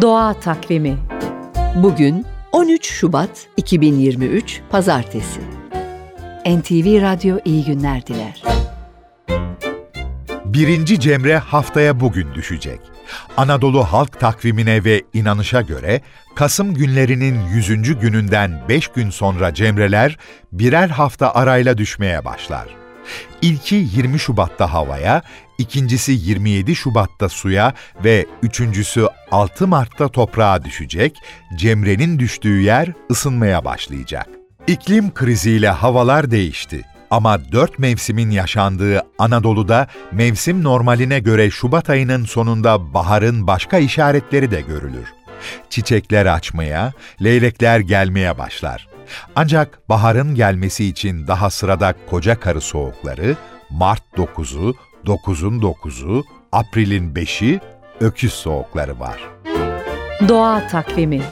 Doğa Takvimi Bugün 13 Şubat 2023 Pazartesi. NTV Radyo iyi günler diler. Birinci Cemre haftaya bugün düşecek. Anadolu halk takvimine ve inanışa göre Kasım günlerinin 100. gününden 5 gün sonra Cemreler birer hafta arayla düşmeye başlar. İlki 20 Şubat'ta havaya, ikincisi 27 Şubat'ta suya ve üçüncüsü 6 Mart'ta toprağa düşecek, Cemre'nin düştüğü yer ısınmaya başlayacak. İklim kriziyle havalar değişti. Ama dört mevsimin yaşandığı Anadolu'da mevsim normaline göre Şubat ayının sonunda baharın başka işaretleri de görülür. Çiçekler açmaya, leylekler gelmeye başlar. Ancak baharın gelmesi için daha sırada koca karı soğukları, Mart 9'u, 9'un 9'u, April'in 5'i, öküz soğukları var. Doğa Takvimi